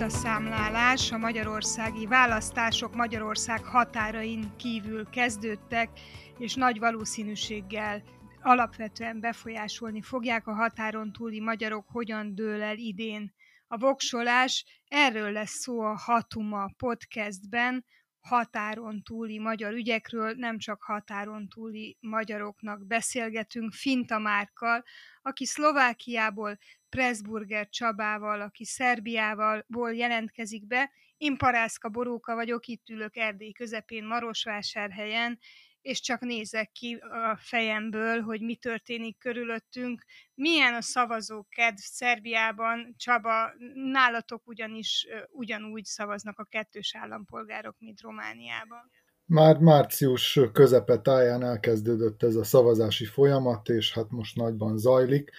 visszaszámlálás, a magyarországi választások Magyarország határain kívül kezdődtek, és nagy valószínűséggel alapvetően befolyásolni fogják a határon túli magyarok, hogyan dől el idén a voksolás. Erről lesz szó a Hatuma podcastben, határon túli magyar ügyekről, nem csak határon túli magyaroknak beszélgetünk, Finta Márkkal, aki Szlovákiából, Pressburger Csabával, aki Szerbiával jelentkezik be. Én Parászka Boróka vagyok, itt ülök Erdély közepén, Marosvásárhelyen, és csak nézek ki a fejemből, hogy mi történik körülöttünk. Milyen a szavazók kedv Szerbiában, Csaba, nálatok ugyanis ugyanúgy szavaznak a kettős állampolgárok, mint Romániában. Már március közepe táján elkezdődött ez a szavazási folyamat, és hát most nagyban zajlik.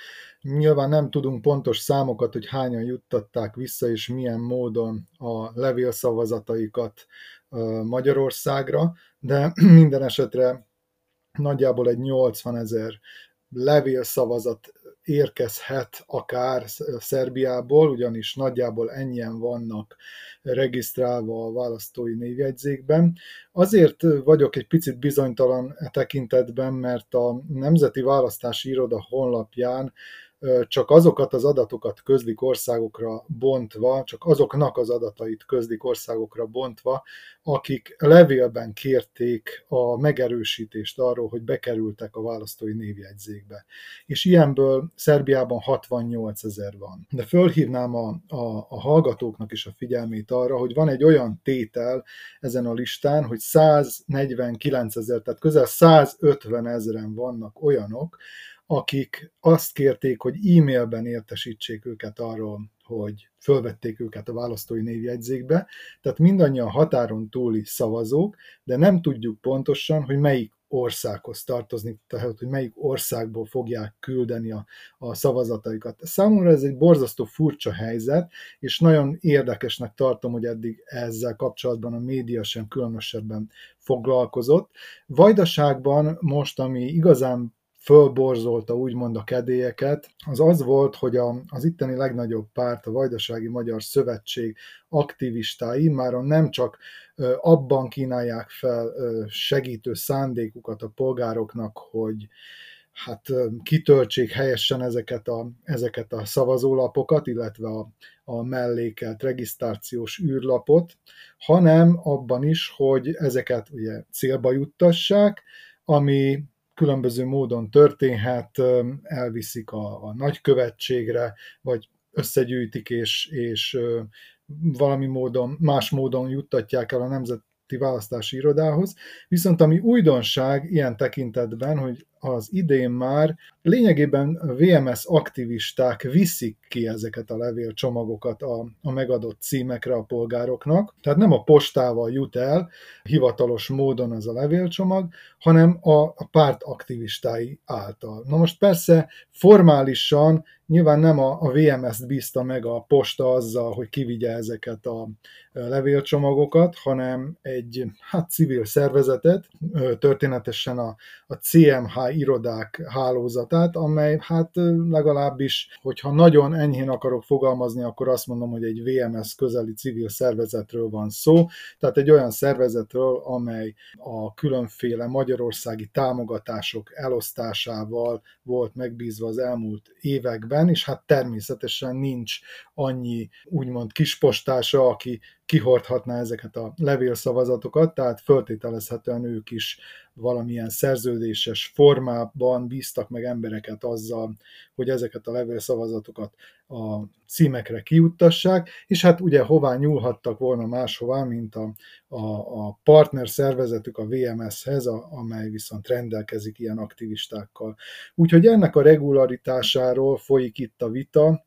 Nyilván nem tudunk pontos számokat, hogy hányan juttatták vissza, és milyen módon a levélszavazataikat Magyarországra, de minden esetre nagyjából egy 80 ezer levélszavazat érkezhet akár Szerbiából, ugyanis nagyjából ennyien vannak regisztrálva a választói névjegyzékben. Azért vagyok egy picit bizonytalan e tekintetben, mert a Nemzeti Választási Iroda honlapján csak azokat az adatokat közlik országokra bontva, csak azoknak az adatait közlik országokra bontva, akik levélben kérték a megerősítést arról, hogy bekerültek a választói névjegyzékbe. És ilyenből Szerbiában 68 ezer van. De fölhívnám a, a, a hallgatóknak is a figyelmét arra, hogy van egy olyan tétel ezen a listán, hogy 149 ezer, tehát közel 150 ezeren vannak olyanok, akik azt kérték, hogy e-mailben értesítsék őket arról, hogy fölvették őket a választói névjegyzékbe, tehát mindannyian határon túli szavazók, de nem tudjuk pontosan, hogy melyik országhoz tartozni, tehát hogy melyik országból fogják küldeni a, a szavazataikat. Számomra ez egy borzasztó furcsa helyzet, és nagyon érdekesnek tartom, hogy eddig ezzel kapcsolatban a média sem különösebben foglalkozott. Vajdaságban most, ami igazán fölborzolta úgymond a kedélyeket, az az volt, hogy a, az itteni legnagyobb párt, a Vajdasági Magyar Szövetség aktivistái már nem csak abban kínálják fel segítő szándékukat a polgároknak, hogy hát kitöltsék helyesen ezeket a, ezeket a szavazólapokat, illetve a, a mellékelt regisztrációs űrlapot, hanem abban is, hogy ezeket ugye célba juttassák, ami különböző módon történhet, elviszik a, a nagykövetségre, vagy összegyűjtik és, és valami módon, más módon juttatják el a Nemzeti Választási Irodához. Viszont ami újdonság ilyen tekintetben, hogy az idén már lényegében VMS aktivisták viszik ki ezeket a levélcsomagokat a, a megadott címekre a polgároknak. Tehát nem a postával jut el hivatalos módon az a levélcsomag, hanem a, a párt aktivistái által. Na most persze formálisan nyilván nem a, a VMS-t bízta meg a posta azzal, hogy kivigye ezeket a levélcsomagokat, hanem egy hát civil szervezetet, történetesen a, a CMH irodák hálózatát, amely hát legalábbis, hogyha nagyon enyhén akarok fogalmazni, akkor azt mondom, hogy egy VMS közeli civil szervezetről van szó, tehát egy olyan szervezetről, amely a különféle magyarországi támogatások elosztásával volt megbízva az elmúlt években, és hát természetesen nincs annyi úgymond kispostása, aki kihordhatná ezeket a levélszavazatokat, tehát föltételezhetően ők is valamilyen szerződéses formában bíztak meg embereket azzal, hogy ezeket a levélszavazatokat a címekre kiuttassák, és hát ugye hová nyúlhattak volna máshová, mint a, a, a partner szervezetük a VMS-hez, a, amely viszont rendelkezik ilyen aktivistákkal. Úgyhogy ennek a regularitásáról folyik itt a vita,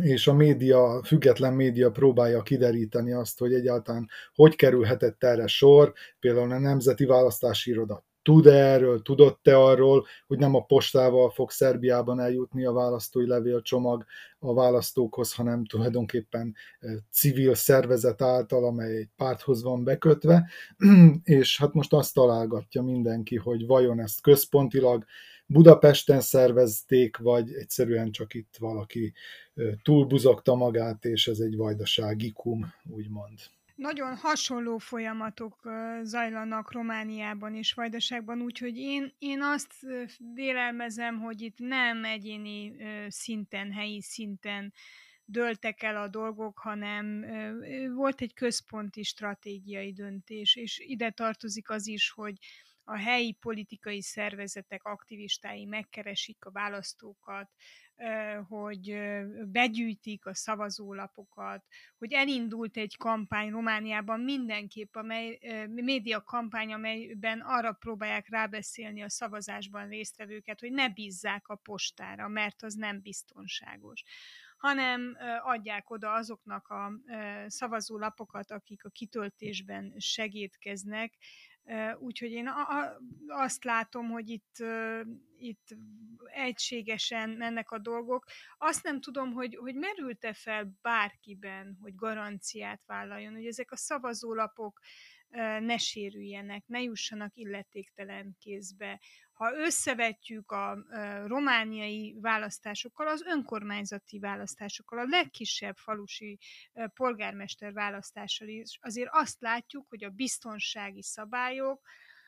és a média, független média próbálja kideríteni azt, hogy egyáltalán hogy kerülhetett erre sor, például a Nemzeti Választási Iroda tud -e erről, tudott-e arról, hogy nem a postával fog Szerbiában eljutni a választói levélcsomag a választókhoz, hanem tulajdonképpen civil szervezet által, amely egy párthoz van bekötve, és hát most azt találgatja mindenki, hogy vajon ezt központilag Budapesten szervezték, vagy egyszerűen csak itt valaki túlbuzogta magát, és ez egy vajdaságikum, úgymond. Nagyon hasonló folyamatok zajlanak Romániában és Vajdaságban, úgyhogy én, én azt vélelmezem, hogy itt nem egyéni szinten, helyi szinten dőltek el a dolgok, hanem volt egy központi stratégiai döntés, és ide tartozik az is, hogy a helyi politikai szervezetek aktivistái megkeresik a választókat, hogy begyűjtik a szavazólapokat, hogy elindult egy kampány Romániában mindenképp, amely média kampány, amelyben arra próbálják rábeszélni a szavazásban résztvevőket, hogy ne bízzák a postára, mert az nem biztonságos hanem adják oda azoknak a szavazólapokat, akik a kitöltésben segítkeznek, Úgyhogy én azt látom, hogy itt, itt egységesen mennek a dolgok. Azt nem tudom, hogy, hogy merült-e fel bárkiben, hogy garanciát vállaljon, hogy ezek a szavazólapok ne sérüljenek, ne jussanak illetéktelen kézbe, ha összevetjük a romániai választásokkal, az önkormányzati választásokkal, a legkisebb falusi polgármester választással is, azért azt látjuk, hogy a biztonsági szabályok,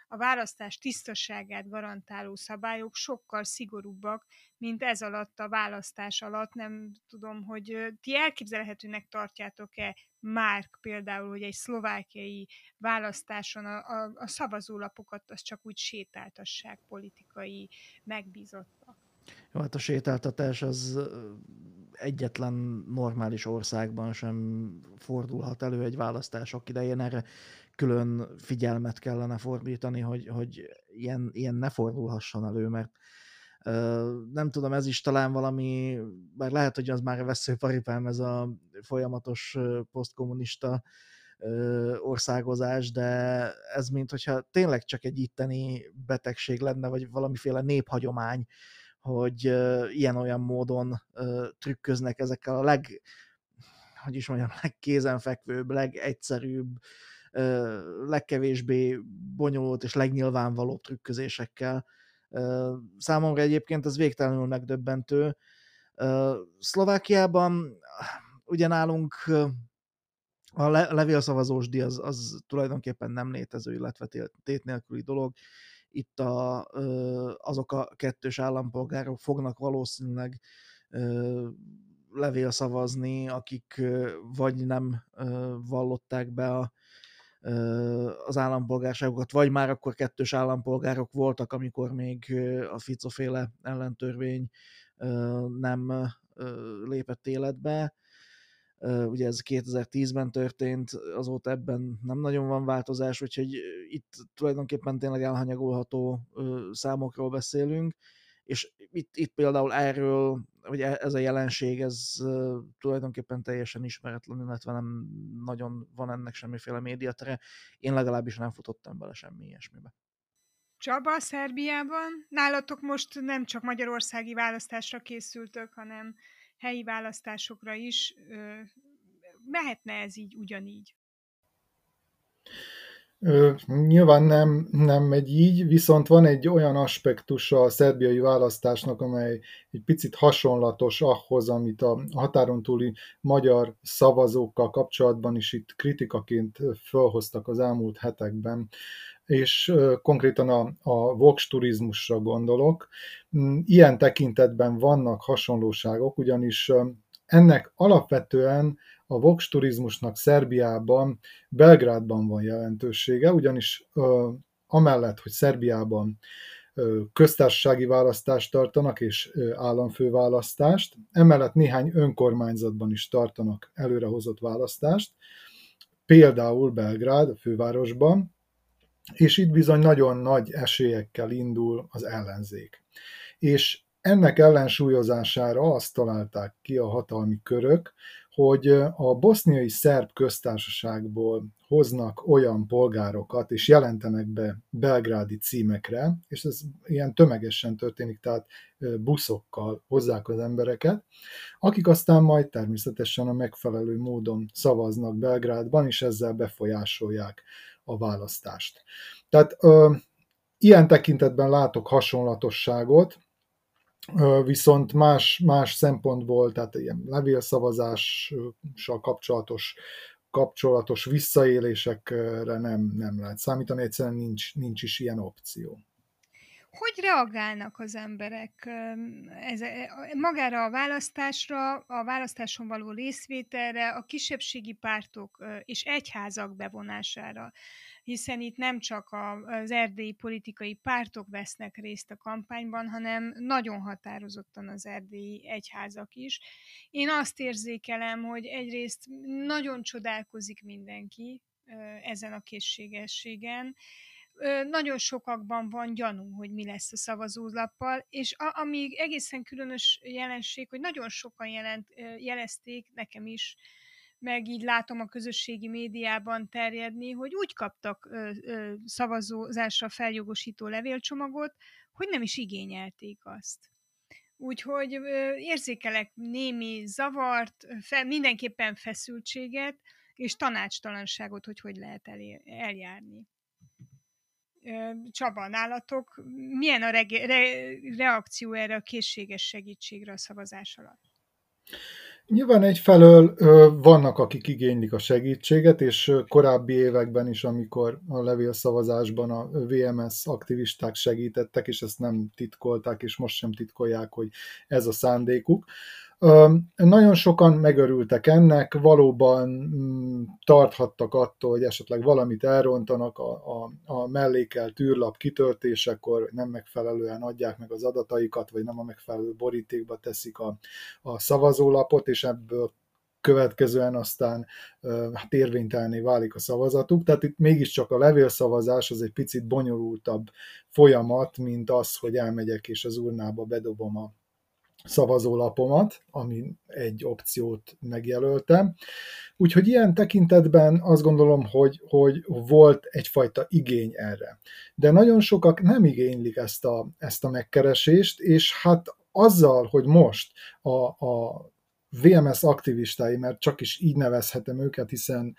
a választás tisztaságát garantáló szabályok sokkal szigorúbbak, mint ez alatt a választás alatt. Nem tudom, hogy ti elképzelhetőnek tartjátok-e már például, hogy egy szlovákiai választáson a, a, a szavazólapokat az csak úgy sétáltassák politikai megbízottak. Jó, hát a sétáltatás az egyetlen normális országban sem fordulhat elő egy választások idején. Erre külön figyelmet kellene fordítani, hogy, hogy ilyen, ilyen ne fordulhasson elő, mert nem tudom, ez is talán valami, bár lehet, hogy az már a veszőparipám, ez a folyamatos posztkommunista országozás, de ez mint hogyha tényleg csak egy itteni betegség lenne, vagy valamiféle néphagyomány, hogy ilyen-olyan módon trükköznek ezekkel a leg, hogy is mondjam, legkézenfekvőbb, legegyszerűbb, legkevésbé bonyolult és legnyilvánvalóbb trükközésekkel. Számomra egyébként ez végtelenül megdöbbentő. Szlovákiában ugye nálunk a levélszavazós díj az, az tulajdonképpen nem létező, illetve tét nélküli dolog. Itt a, azok a kettős állampolgárok fognak valószínűleg levélszavazni, akik vagy nem vallották be a az állampolgárságokat, vagy már akkor kettős állampolgárok voltak, amikor még a Ficoféle ellentörvény nem lépett életbe. Ugye ez 2010-ben történt, azóta ebben nem nagyon van változás, úgyhogy itt tulajdonképpen tényleg elhanyagolható számokról beszélünk, és itt, itt például erről hogy e, ez a jelenség, ez tulajdonképpen teljesen ismeretlen, illetve nem nagyon van ennek semmiféle médiatere. Én legalábbis nem futottam bele semmi ilyesmibe. Csaba, Szerbiában? Nálatok most nem csak magyarországi választásra készültök, hanem helyi választásokra is. Mehetne ez így ugyanígy? Nyilván nem, nem megy így, viszont van egy olyan aspektus a szerbiai választásnak, amely egy picit hasonlatos ahhoz, amit a határon túli magyar szavazókkal kapcsolatban is itt kritikaként felhoztak az elmúlt hetekben és konkrétan a, a Vox turizmusra gondolok. Ilyen tekintetben vannak hasonlóságok, ugyanis ennek alapvetően a Vox turizmusnak Szerbiában, Belgrádban van jelentősége, ugyanis ö, amellett, hogy Szerbiában ö, köztársasági választást tartanak és ö, államfőválasztást, emellett néhány önkormányzatban is tartanak előrehozott választást, például Belgrád, a fővárosban, és itt bizony nagyon nagy esélyekkel indul az ellenzék. És ennek ellensúlyozására azt találták ki a hatalmi körök, hogy a boszniai szerb köztársaságból hoznak olyan polgárokat, és jelentenek be belgrádi címekre, és ez ilyen tömegesen történik, tehát buszokkal hozzák az embereket, akik aztán majd természetesen a megfelelő módon szavaznak Belgrádban, és ezzel befolyásolják a választást. Tehát Ilyen tekintetben látok hasonlatosságot, viszont más, más szempontból, tehát ilyen levélszavazással kapcsolatos kapcsolatos visszaélésekre nem, nem lehet számítani, egyszerűen nincs, nincs is ilyen opció. Hogy reagálnak az emberek ez, magára a választásra, a választáson való részvételre, a kisebbségi pártok és egyházak bevonására? Hiszen itt nem csak az erdélyi politikai pártok vesznek részt a kampányban, hanem nagyon határozottan az erdélyi egyházak is. Én azt érzékelem, hogy egyrészt nagyon csodálkozik mindenki ezen a készségességen, nagyon sokakban van gyanú, hogy mi lesz a szavazólappal, és a, ami egészen különös jelenség, hogy nagyon sokan jelent, jelezték nekem is, meg így látom a közösségi médiában terjedni, hogy úgy kaptak ö, ö, szavazózásra feljogosító levélcsomagot, hogy nem is igényelték azt. Úgyhogy ö, érzékelek némi zavart, fe, mindenképpen feszültséget, és tanácstalanságot, hogy hogy lehet elé, eljárni. Csaba, nálatok milyen a rege, re, reakció erre a készséges segítségre a szavazás alatt? Nyilván egyfelől vannak, akik igénylik a segítséget, és korábbi években is, amikor a levélszavazásban a VMS aktivisták segítettek, és ezt nem titkolták, és most sem titkolják, hogy ez a szándékuk. Nagyon sokan megörültek ennek, valóban mm, tarthattak attól, hogy esetleg valamit elrontanak a, a, a mellékelt űrlap kitöltésekor, nem megfelelően adják meg az adataikat, vagy nem a megfelelő borítékba teszik a, a szavazólapot, és ebből következően aztán hát érvénytelné válik a szavazatuk. Tehát itt mégiscsak a levélszavazás az egy picit bonyolultabb folyamat, mint az, hogy elmegyek és az urnába bedobom a szavazólapomat, ami egy opciót megjelöltem. Úgyhogy ilyen tekintetben azt gondolom, hogy, hogy volt egyfajta igény erre. De nagyon sokak nem igénylik ezt a, ezt a megkeresést, és hát azzal, hogy most a, a VMS aktivistái, mert csak is így nevezhetem őket, hiszen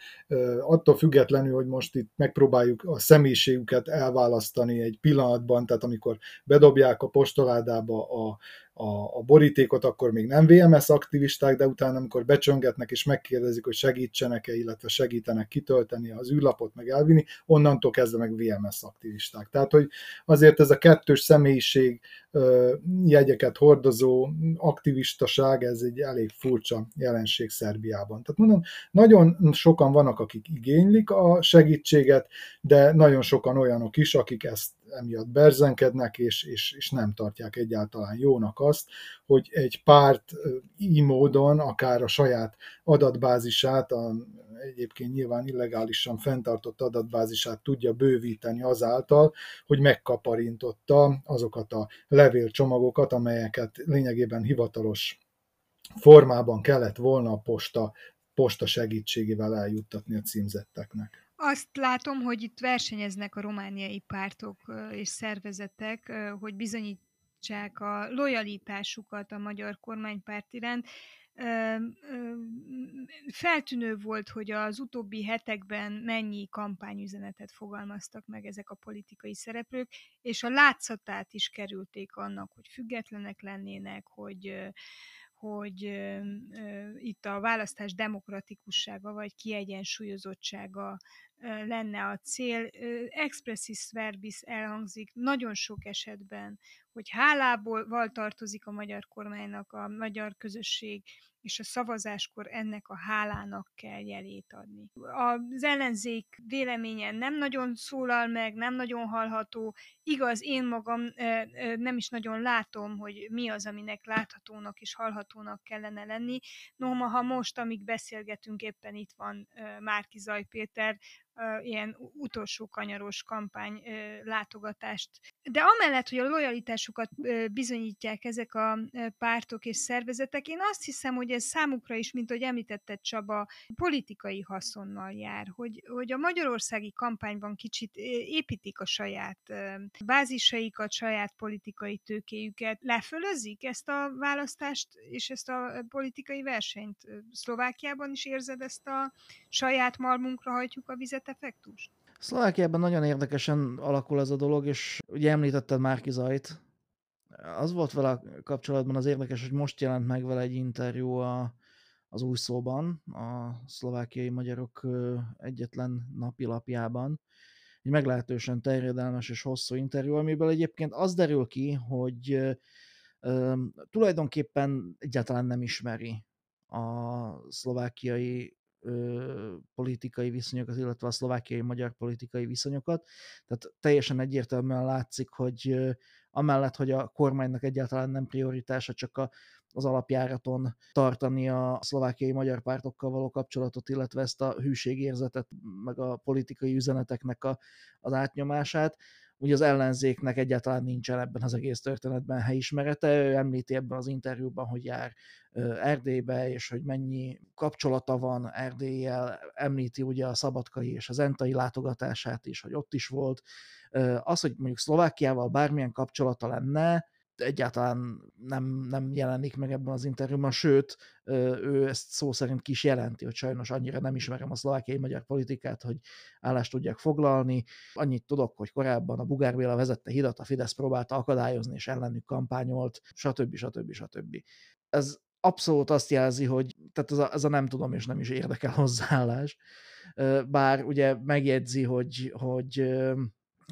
attól függetlenül, hogy most itt megpróbáljuk a személyiségüket elválasztani egy pillanatban, tehát amikor bedobják a postoládába a, a, a borítékot, akkor még nem VMS aktivisták, de utána, amikor becsöngetnek és megkérdezik, hogy segítsenek-e, illetve segítenek kitölteni az űrlapot, meg elvinni, onnantól kezdve meg VMS aktivisták. Tehát, hogy azért ez a kettős személyiség jegyeket hordozó aktivistaság, ez egy elég furcsa jelenség Szerbiában. Tehát mondom, nagyon sokan vannak, akik igénylik a segítséget, de nagyon sokan olyanok is, akik ezt emiatt berzenkednek, és, és, és nem tartják egyáltalán jónak azt, hogy egy párt így módon, akár a saját adatbázisát, a, egyébként nyilván illegálisan fenntartott adatbázisát tudja bővíteni azáltal, hogy megkaparintotta azokat a levélcsomagokat, amelyeket lényegében hivatalos formában kellett volna a posta, posta segítségével eljuttatni a címzetteknek. Azt látom, hogy itt versenyeznek a romániai pártok és szervezetek, hogy bizonyítsák a lojalitásukat a magyar kormánypárt iránt. Feltűnő volt, hogy az utóbbi hetekben mennyi kampányüzenetet fogalmaztak meg ezek a politikai szereplők, és a látszatát is kerülték annak, hogy függetlenek lennének, hogy hogy itt a választás demokratikussága vagy kiegyensúlyozottsága lenne a cél. Expressis verbis elhangzik nagyon sok esetben, hogy hálából tartozik a magyar kormánynak a magyar közösség, és a szavazáskor ennek a hálának kell jelét adni. Az ellenzék véleménye nem nagyon szólal meg, nem nagyon hallható. Igaz, én magam nem is nagyon látom, hogy mi az, aminek láthatónak és hallhatónak kellene lenni. No, ha most, amíg beszélgetünk, éppen itt van Márki Zaj Péter, ilyen utolsó kanyaros kampány látogatást. De amellett, hogy a lojalitásukat bizonyítják ezek a pártok és szervezetek, én azt hiszem, hogy ez számukra is, mint ahogy említetted Csaba, politikai haszonnal jár, hogy, hogy a magyarországi kampányban kicsit építik a saját bázisaikat, saját politikai tőkéjüket, lefölözik ezt a választást és ezt a politikai versenyt. Szlovákiában is érzed ezt a saját malmunkra hajtjuk a vizet effektust? Szlovákiában nagyon érdekesen alakul ez a dolog, és ugye említetted Márki Zajt. Az volt vele kapcsolatban az érdekes, hogy most jelent meg vele egy interjú a, az új szóban, a szlovákiai magyarok egyetlen napilapjában. Egy meglehetősen terjedelmes és hosszú interjú, amiből egyébként az derül ki, hogy tulajdonképpen egyáltalán nem ismeri a szlovákiai politikai viszonyokat, illetve a szlovákiai magyar politikai viszonyokat. Tehát teljesen egyértelműen látszik, hogy amellett, hogy a kormánynak egyáltalán nem prioritása csak a, az alapjáraton tartani a szlovákiai magyar pártokkal való kapcsolatot, illetve ezt a hűségérzetet, meg a politikai üzeneteknek a, az átnyomását, ugye az ellenzéknek egyáltalán nincsen ebben az egész történetben helyismerete. Ő említi ebben az interjúban, hogy jár Erdélybe, és hogy mennyi kapcsolata van Erdélyel, említi ugye a szabadkai és az entai látogatását is, hogy ott is volt. Az, hogy mondjuk Szlovákiával bármilyen kapcsolata lenne, egyáltalán nem, nem jelenik meg ebben az interjúban, sőt, ő ezt szó szerint ki is jelenti, hogy sajnos annyira nem ismerem a szlovákiai magyar politikát, hogy állást tudják foglalni. Annyit tudok, hogy korábban a Bugár Béla vezette hidat, a Fidesz próbálta akadályozni, és ellenük kampányolt, stb. stb. stb. Ez abszolút azt jelzi, hogy tehát ez a, ez a nem tudom és nem is érdekel hozzáállás. Bár ugye megjegyzi, hogy, hogy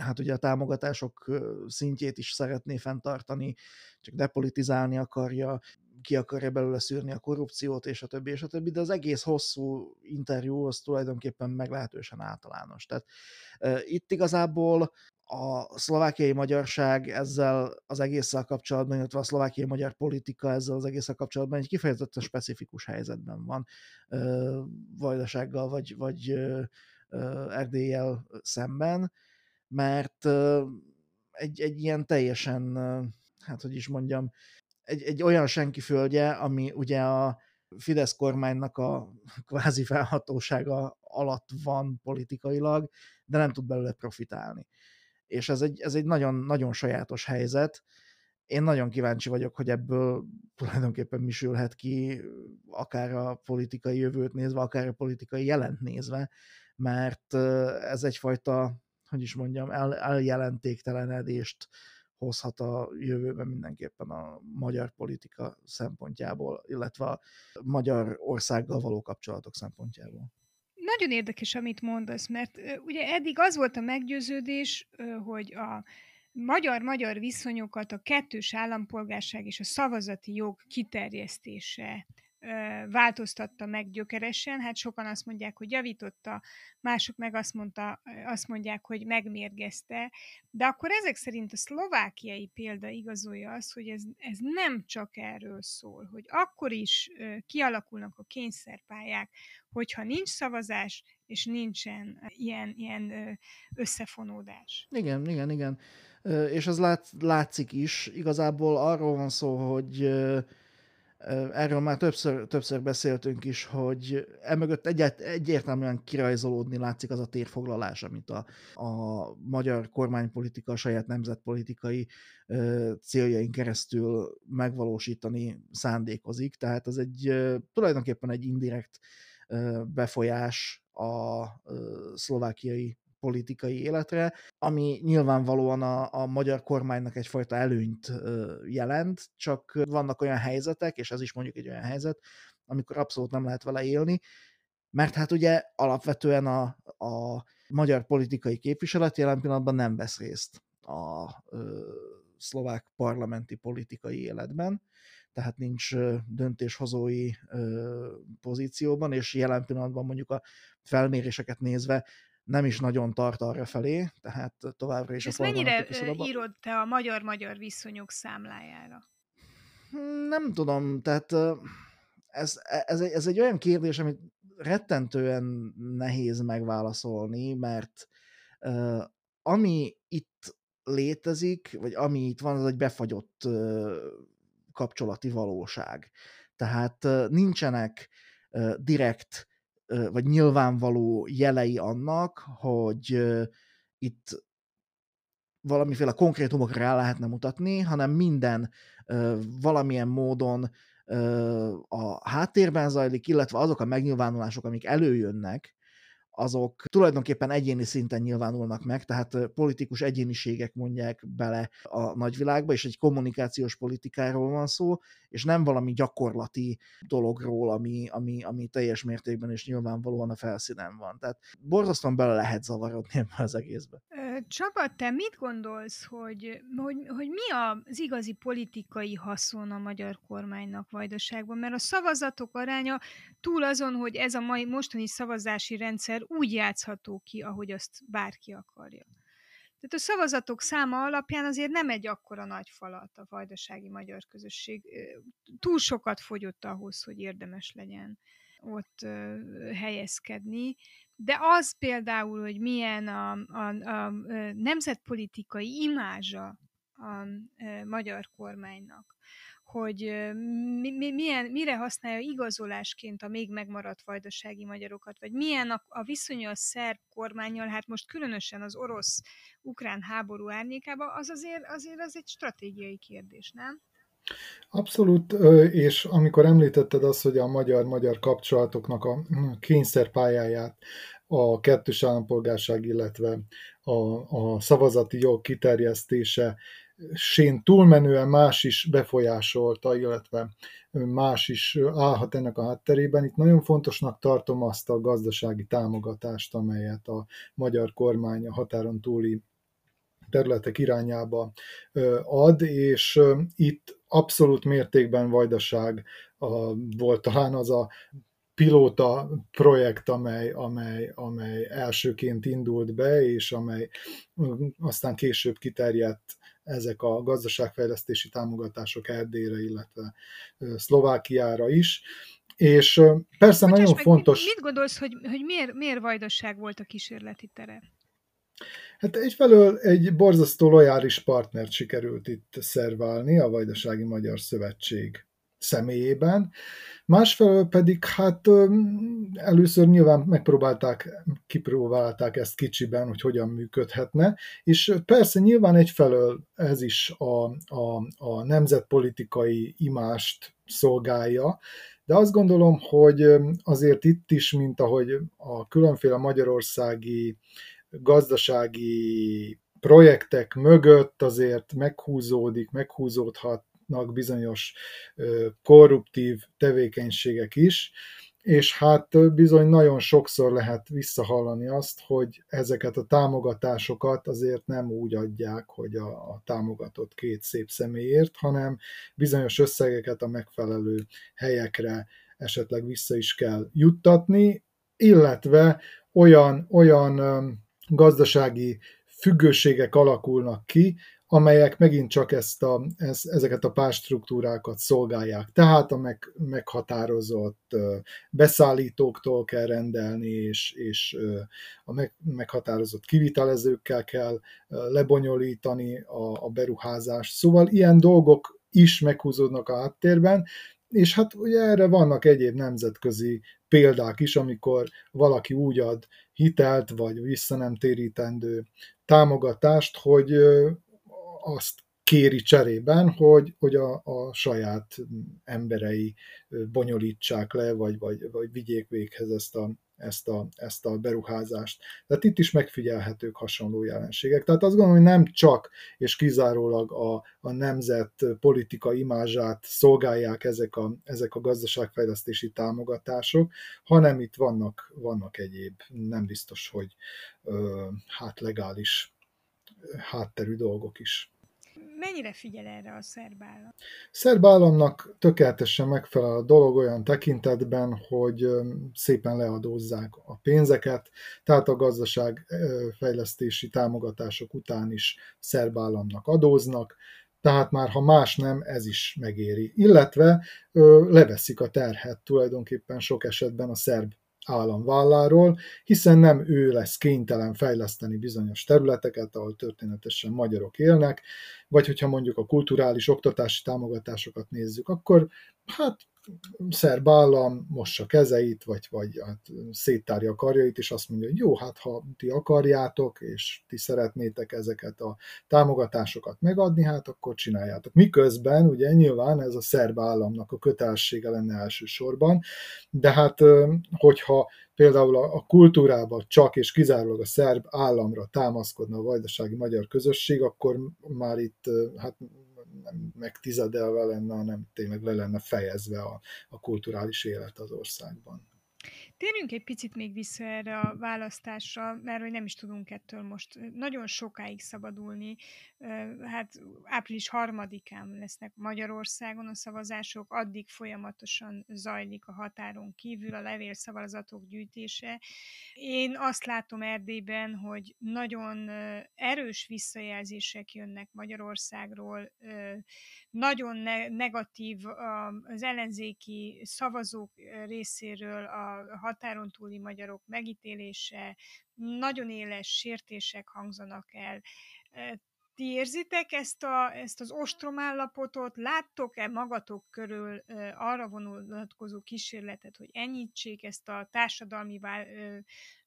hát ugye a támogatások szintjét is szeretné fenntartani, csak depolitizálni akarja, ki akarja belőle szűrni a korrupciót, és a többi, és a többi, de az egész hosszú interjú az tulajdonképpen meglehetősen általános. Tehát uh, itt igazából a szlovákiai magyarság ezzel az egésszel kapcsolatban, illetve a szlovákiai magyar politika ezzel az egésszel kapcsolatban egy kifejezetten specifikus helyzetben van, uh, vajdasággal vagy, vagy uh, Erdélyel szemben, mert egy, egy ilyen teljesen, hát hogy is mondjam, egy, egy olyan senki földje, ami ugye a Fidesz kormánynak a kvázi felhatósága alatt van politikailag, de nem tud belőle profitálni. És ez egy, ez egy nagyon, nagyon sajátos helyzet. Én nagyon kíváncsi vagyok, hogy ebből tulajdonképpen mi sülhet ki, akár a politikai jövőt nézve, akár a politikai jelent nézve, mert ez egyfajta hogy is mondjam, el, eljelentéktelenedést hozhat a jövőben mindenképpen a magyar politika szempontjából, illetve a magyar országgal való kapcsolatok szempontjából. Nagyon érdekes, amit mondasz, mert ugye eddig az volt a meggyőződés, hogy a magyar-magyar viszonyokat a kettős állampolgárság és a szavazati jog kiterjesztése változtatta meg gyökeresen. Hát sokan azt mondják, hogy javította, mások meg azt, mondta, azt mondják, hogy megmérgezte. De akkor ezek szerint a szlovákiai példa igazolja azt, hogy ez, ez nem csak erről szól, hogy akkor is kialakulnak a kényszerpályák, hogyha nincs szavazás, és nincsen ilyen, ilyen összefonódás. Igen, igen, igen. És ez lát, látszik is. Igazából arról van szó, hogy Erről már többször, többször beszéltünk is, hogy emögött egyet, egyértelműen kirajzolódni látszik az a térfoglalás, amit a, a magyar kormánypolitika a saját nemzetpolitikai ö, céljain keresztül megvalósítani szándékozik. Tehát ez egy ö, tulajdonképpen egy indirekt ö, befolyás a szlovákiai politikai életre, ami nyilvánvalóan a, a magyar kormánynak egyfajta előnyt jelent, csak vannak olyan helyzetek, és ez is mondjuk egy olyan helyzet, amikor abszolút nem lehet vele élni, mert hát ugye alapvetően a, a magyar politikai képviselet jelen pillanatban nem vesz részt a ö, szlovák parlamenti politikai életben, tehát nincs döntéshozói ö, pozícióban, és jelen pillanatban mondjuk a felméréseket nézve nem is nagyon tart arra felé, tehát továbbra is És a mennyire írod te a magyar-magyar viszonyok számlájára? Nem tudom, tehát ez, ez, egy, ez egy olyan kérdés, amit rettentően nehéz megválaszolni, mert uh, ami itt létezik, vagy ami itt van, az egy befagyott uh, kapcsolati valóság. Tehát uh, nincsenek direkt vagy nyilvánvaló jelei annak, hogy itt valamiféle konkrétumokra rá lehetne mutatni, hanem minden valamilyen módon a háttérben zajlik, illetve azok a megnyilvánulások, amik előjönnek, azok tulajdonképpen egyéni szinten nyilvánulnak meg, tehát politikus egyéniségek mondják bele a nagyvilágba, és egy kommunikációs politikáról van szó, és nem valami gyakorlati dologról, ami, ami, ami teljes mértékben és nyilvánvalóan a felszínen van. Tehát borzasztóan bele lehet zavarodni ebbe az egészbe. Csaba, te mit gondolsz, hogy, hogy, hogy mi az igazi politikai haszon a magyar kormánynak Vajdaságban? Mert a szavazatok aránya túl azon, hogy ez a mai mostani szavazási rendszer úgy játszható ki, ahogy azt bárki akarja. Tehát a szavazatok száma alapján azért nem egy akkora nagy falat a vajdasági magyar közösség. Túl sokat fogyott ahhoz, hogy érdemes legyen ott helyezkedni. De az például, hogy milyen a, a, a nemzetpolitikai imázsa a magyar kormánynak, hogy mi, mi, milyen, mire használja igazolásként a még megmaradt vajdasági magyarokat, vagy milyen a, a viszonya a szerb kormányjal, hát most különösen az orosz-ukrán háború árnyékában, az azért, azért az egy stratégiai kérdés, nem? Abszolút, és amikor említetted azt, hogy a magyar-magyar kapcsolatoknak a hm, kényszerpályáját a kettős állampolgárság, illetve a, a szavazati jog kiterjesztése sén túlmenően más is befolyásolta, illetve más is állhat ennek a hátterében. Itt nagyon fontosnak tartom azt a gazdasági támogatást, amelyet a magyar kormány a határon túli területek irányába ad, és itt abszolút mértékben vajdaság volt talán az a pilóta projekt, amely, amely, amely elsőként indult be, és amely aztán később kiterjedt ezek a gazdaságfejlesztési támogatások Erdélyre, illetve Szlovákiára is. És persze Bocsáss nagyon fontos... Mit gondolsz, hogy, hogy miért, miért vajdaság volt a kísérleti tere? Hát egyfelől egy borzasztó lojális partnert sikerült itt szerválni, a Vajdasági Magyar Szövetség személyében. Másfelől pedig hát először nyilván megpróbálták, kipróbálták ezt kicsiben, hogy hogyan működhetne, és persze nyilván egyfelől ez is a, a, a nemzetpolitikai imást szolgálja, de azt gondolom, hogy azért itt is, mint ahogy a különféle magyarországi gazdasági projektek mögött azért meghúzódik, meghúzódhatnak bizonyos korruptív tevékenységek is, és hát bizony nagyon sokszor lehet visszahallani azt, hogy ezeket a támogatásokat azért nem úgy adják, hogy a, a támogatott két szép személyért, hanem bizonyos összegeket a megfelelő helyekre esetleg vissza is kell juttatni, illetve olyan, olyan gazdasági függőségek alakulnak ki, amelyek megint csak ezt a, ez, ezeket a párstruktúrákat szolgálják. Tehát a meg, meghatározott beszállítóktól kell rendelni, és, és a meg, meghatározott kivitelezőkkel kell lebonyolítani a, a beruházást. Szóval ilyen dolgok is meghúzódnak a háttérben, és hát ugye erre vannak egyéb nemzetközi példák is, amikor valaki úgy ad hitelt, vagy vissza nem térítendő támogatást, hogy azt kéri cserében, hogy, hogy a, a saját emberei bonyolítsák le, vagy, vagy, vagy vigyék véghez ezt a, ezt a, ezt a beruházást. Tehát itt is megfigyelhetők hasonló jelenségek. Tehát azt gondolom, hogy nem csak és kizárólag a, a nemzet politika imázsát szolgálják ezek a, ezek a gazdaságfejlesztési támogatások, hanem itt vannak, vannak egyéb, nem biztos, hogy ö, hát legális hátterű dolgok is mennyire figyel erre a szerb állam? Szerb államnak tökéletesen megfelel a dolog olyan tekintetben, hogy szépen leadózzák a pénzeket, tehát a gazdaságfejlesztési támogatások után is szerb államnak adóznak, tehát már ha más nem, ez is megéri. Illetve ö, leveszik a terhet tulajdonképpen sok esetben a szerb állam válláról, hiszen nem ő lesz kénytelen fejleszteni bizonyos területeket, ahol történetesen magyarok élnek, vagy hogyha mondjuk a kulturális oktatási támogatásokat nézzük, akkor hát szerb állam mossa kezeit, vagy, vagy hát széttárja a karjait, és azt mondja, hogy jó, hát ha ti akarjátok, és ti szeretnétek ezeket a támogatásokat megadni, hát akkor csináljátok. Miközben ugye nyilván ez a szerb államnak a kötelessége lenne elsősorban, de hát hogyha például a kultúrába csak és kizárólag a szerb államra támaszkodna a vajdasági magyar közösség, akkor már itt hát nem megtizedelve lenne, hanem tényleg le lenne fejezve a, a kulturális élet az országban. Térjünk egy picit még vissza erre a választásra, mert hogy nem is tudunk ettől most nagyon sokáig szabadulni. Hát április harmadikán lesznek Magyarországon a szavazások, addig folyamatosan zajlik a határon kívül a levélszavazatok gyűjtése. Én azt látom Erdélyben, hogy nagyon erős visszajelzések jönnek Magyarországról, nagyon negatív az ellenzéki szavazók részéről a határon túli magyarok megítélése, nagyon éles sértések hangzanak el. Ti érzitek ezt, a, ezt az ostromállapotot? Láttok-e magatok körül arra vonatkozó kísérletet, hogy enyhítsék ezt a társadalmi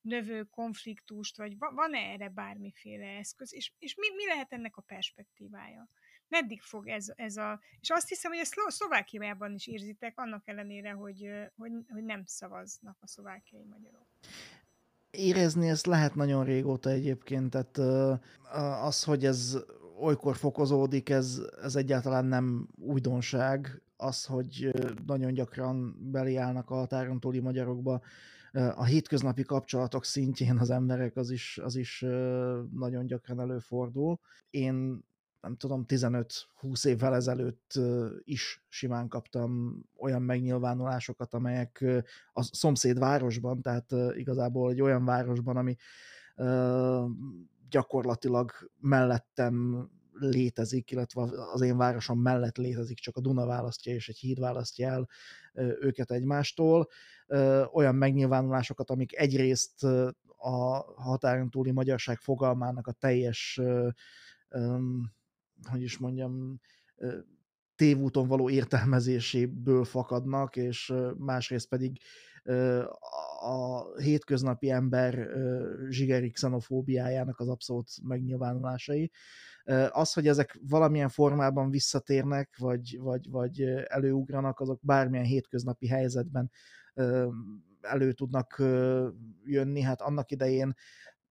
növő konfliktust, vagy van-e erre bármiféle eszköz, és, és mi, mi lehet ennek a perspektívája? Meddig fog ez, ez a... És azt hiszem, hogy ezt Szlovákiában is érzitek, annak ellenére, hogy, hogy, hogy nem szavaznak a szlovákiai magyarok. Érezni ezt lehet nagyon régóta egyébként, tehát az, hogy ez olykor fokozódik, ez, ez egyáltalán nem újdonság. Az, hogy nagyon gyakran beliállnak a határon túli magyarokba, a hétköznapi kapcsolatok szintjén az emberek, az is, az is nagyon gyakran előfordul. Én nem tudom, 15-20 évvel ezelőtt is simán kaptam olyan megnyilvánulásokat, amelyek a szomszéd városban, tehát igazából egy olyan városban, ami gyakorlatilag mellettem létezik, illetve az én városom mellett létezik, csak a Duna választja és egy híd választja el őket egymástól. Olyan megnyilvánulásokat, amik egyrészt a határon túli magyarság fogalmának a teljes hogy is mondjam, tévúton való értelmezéséből fakadnak, és másrészt pedig a hétköznapi ember zsigeri xenofóbiájának az abszolút megnyilvánulásai. Az, hogy ezek valamilyen formában visszatérnek, vagy, vagy, vagy előugranak, azok bármilyen hétköznapi helyzetben elő tudnak jönni. Hát annak idején,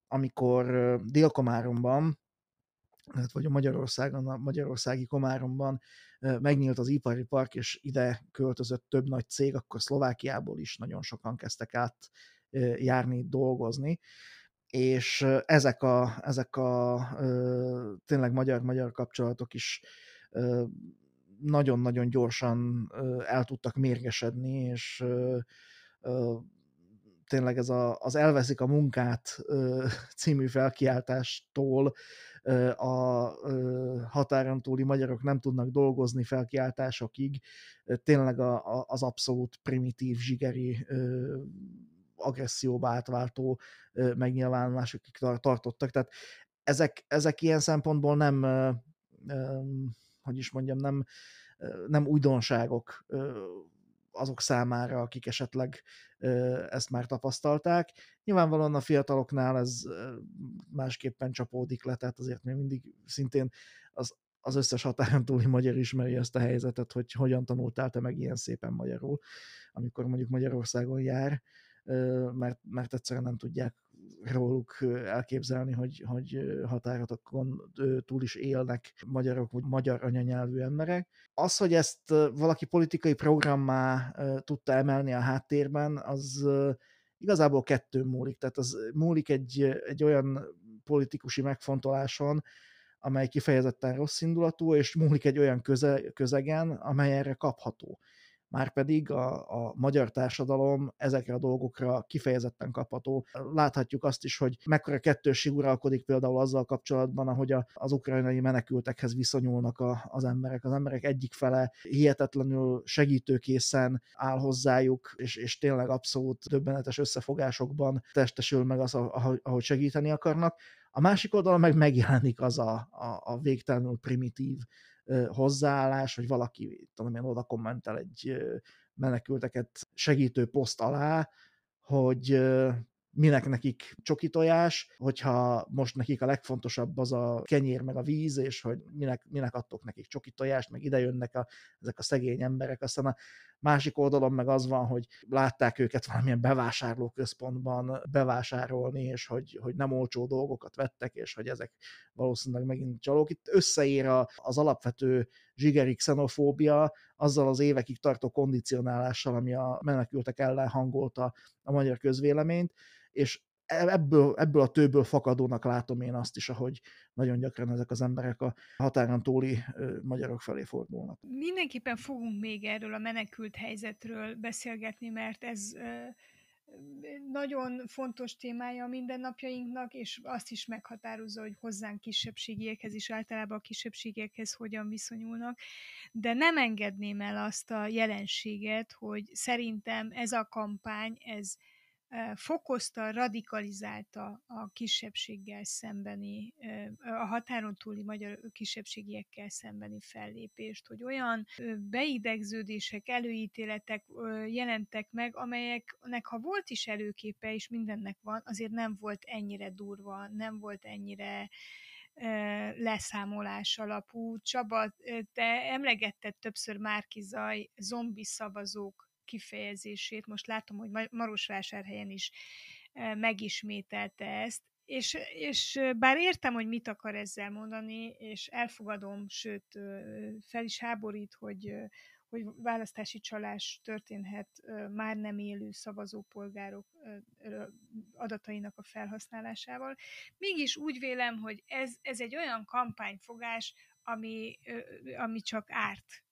amikor Dél-Komáromban Hát, vagy a Magyarországon, a magyarországi Komáromban megnyílt az ipari park, és ide költözött több nagy cég, akkor Szlovákiából is nagyon sokan kezdtek át járni, dolgozni, és ezek a, ezek a tényleg magyar-magyar kapcsolatok is nagyon-nagyon gyorsan el tudtak mérgesedni, és tényleg ez a, az Elveszik a munkát című felkiáltástól a határon túli magyarok nem tudnak dolgozni felkiáltásokig, tényleg az abszolút primitív, zsigeri agresszióba átváltó megnyilvánulásokig tartottak. Tehát ezek, ezek ilyen szempontból nem, hogy is mondjam, nem, nem újdonságok azok számára, akik esetleg ezt már tapasztalták. Nyilvánvalóan a fiataloknál ez másképpen csapódik le, tehát azért még mindig szintén az, az összes határon túli magyar ismeri ezt a helyzetet, hogy hogyan tanultál te meg ilyen szépen magyarul, amikor mondjuk Magyarországon jár, mert, mert egyszerűen nem tudják róluk elképzelni, hogy, hogy határokon túl is élnek magyarok, vagy magyar anyanyelvű emberek. Az, hogy ezt valaki politikai programmá tudta emelni a háttérben, az igazából kettő múlik. Tehát az múlik egy, egy olyan politikusi megfontoláson, amely kifejezetten rossz indulatú, és múlik egy olyan köze, közegen, amely erre kapható. Márpedig a, a magyar társadalom ezekre a dolgokra kifejezetten kapható. Láthatjuk azt is, hogy mekkora kettősség uralkodik például azzal kapcsolatban, ahogy a, az ukrajnai menekültekhez viszonyulnak a, az emberek. Az emberek egyik fele hihetetlenül segítőkészen áll hozzájuk, és, és tényleg abszolút döbbenetes összefogásokban testesül meg az, ahogy segíteni akarnak. A másik oldalon meg megjelenik az a, a, a végtelenül primitív hozzáállás, hogy valaki, tudom én, oda kommentel egy menekülteket segítő poszt alá, hogy minek nekik csoki tojás, hogyha most nekik a legfontosabb az a kenyér meg a víz, és hogy minek, minek adtok nekik csoki tojást, meg ide jönnek a, ezek a szegény emberek, aztán a másik oldalon meg az van, hogy látták őket valamilyen bevásárlóközpontban bevásárolni, és hogy, hogy nem olcsó dolgokat vettek, és hogy ezek valószínűleg megint csalók. Itt összeér az alapvető zsigeri xenofóbia azzal az évekig tartó kondicionálással, ami a menekültek ellen hangolta a magyar közvéleményt, és ebből, ebből a tőből fakadónak látom én azt is, ahogy nagyon gyakran ezek az emberek a határon túli magyarok felé fordulnak. Mindenképpen fogunk még erről a menekült helyzetről beszélgetni, mert ez nagyon fontos témája a mindennapjainknak, és azt is meghatározza, hogy hozzánk kisebbségiekhez is általában a kisebbségekhez hogyan viszonyulnak, de nem engedném el azt a jelenséget, hogy szerintem ez a kampány, ez fokozta, radikalizálta a kisebbséggel szembeni, a határon túli magyar kisebbségiekkel szembeni fellépést, hogy olyan beidegződések, előítéletek jelentek meg, amelyeknek ha volt is előképe, és mindennek van, azért nem volt ennyire durva, nem volt ennyire leszámolás alapú. Csaba, te emlegetted többször Márki Zaj zombi szavazók kifejezését. Most látom, hogy Marosvásárhelyen is megismételte ezt, és, és bár értem, hogy mit akar ezzel mondani, és elfogadom, sőt, fel is háborít, hogy, hogy választási csalás történhet már nem élő szavazópolgárok adatainak a felhasználásával. Mégis úgy vélem, hogy ez, ez egy olyan kampányfogás, ami, ami csak árt